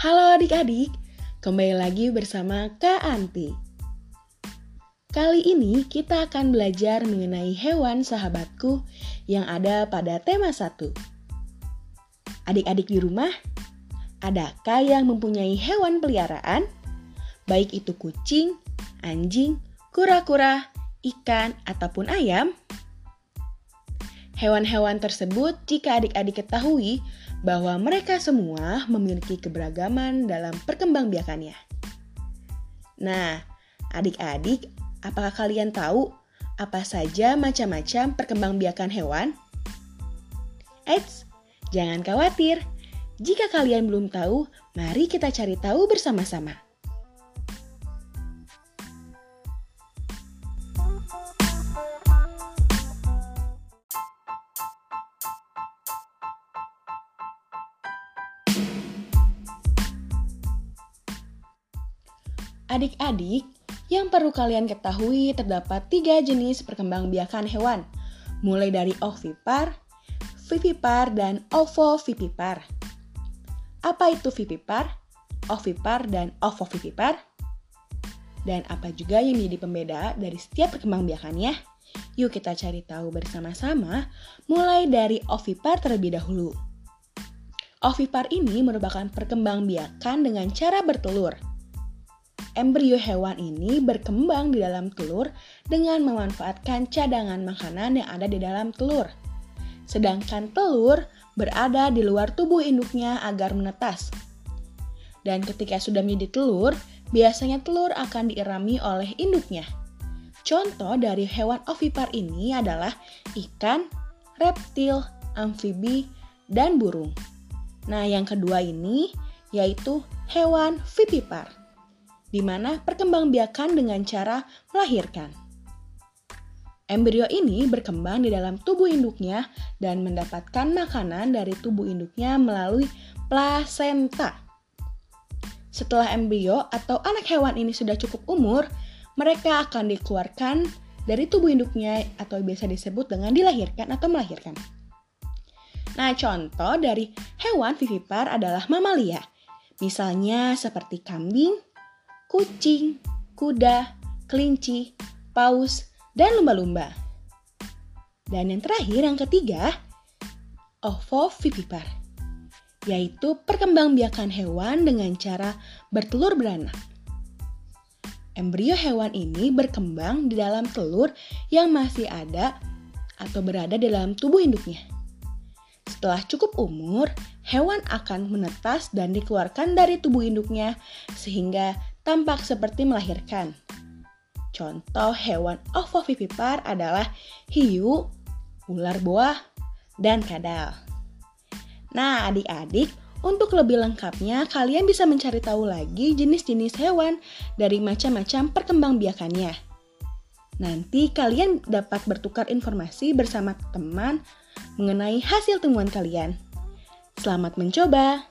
Halo adik-adik, kembali lagi bersama Kak Anti. Kali ini kita akan belajar mengenai hewan sahabatku yang ada pada tema 1. Adik-adik di rumah, adakah yang mempunyai hewan peliharaan? Baik itu kucing, anjing, kura-kura, ikan, ataupun ayam? Hewan-hewan tersebut, jika adik-adik ketahui, bahwa mereka semua memiliki keberagaman dalam perkembangbiakannya. Nah, adik-adik, apakah kalian tahu apa saja macam-macam perkembangbiakan hewan? Eits, jangan khawatir. Jika kalian belum tahu, mari kita cari tahu bersama-sama. Adik-adik, yang perlu kalian ketahui terdapat tiga jenis perkembangbiakan hewan, mulai dari ovipar, vivipar, dan ovovivipar. Apa itu vivipar, ovipar, dan ovovivipar? Dan apa juga yang menjadi pembeda dari setiap perkembangbiakannya? Yuk kita cari tahu bersama-sama, mulai dari ovipar terlebih dahulu. Ovipar ini merupakan perkembangbiakan dengan cara bertelur – embrio hewan ini berkembang di dalam telur dengan memanfaatkan cadangan makanan yang ada di dalam telur. Sedangkan telur berada di luar tubuh induknya agar menetas. Dan ketika sudah menjadi telur, biasanya telur akan diirami oleh induknya. Contoh dari hewan ovipar ini adalah ikan, reptil, amfibi, dan burung. Nah, yang kedua ini yaitu hewan vivipar di mana perkembangbiakan dengan cara melahirkan. Embrio ini berkembang di dalam tubuh induknya dan mendapatkan makanan dari tubuh induknya melalui plasenta. Setelah embrio atau anak hewan ini sudah cukup umur, mereka akan dikeluarkan dari tubuh induknya atau biasa disebut dengan dilahirkan atau melahirkan. Nah, contoh dari hewan vivipar adalah mamalia. Misalnya seperti kambing, kucing, kuda, kelinci, paus, dan lumba-lumba. Dan yang terakhir, yang ketiga, ovovivipar, yaitu perkembangbiakan hewan dengan cara bertelur beranak. Embrio hewan ini berkembang di dalam telur yang masih ada atau berada dalam tubuh induknya. Setelah cukup umur, hewan akan menetas dan dikeluarkan dari tubuh induknya sehingga tampak seperti melahirkan. Contoh hewan ovovivipar adalah hiu, ular boa, dan kadal. Nah, adik-adik, untuk lebih lengkapnya kalian bisa mencari tahu lagi jenis-jenis hewan dari macam-macam perkembangbiakannya. Nanti kalian dapat bertukar informasi bersama teman mengenai hasil temuan kalian. Selamat mencoba!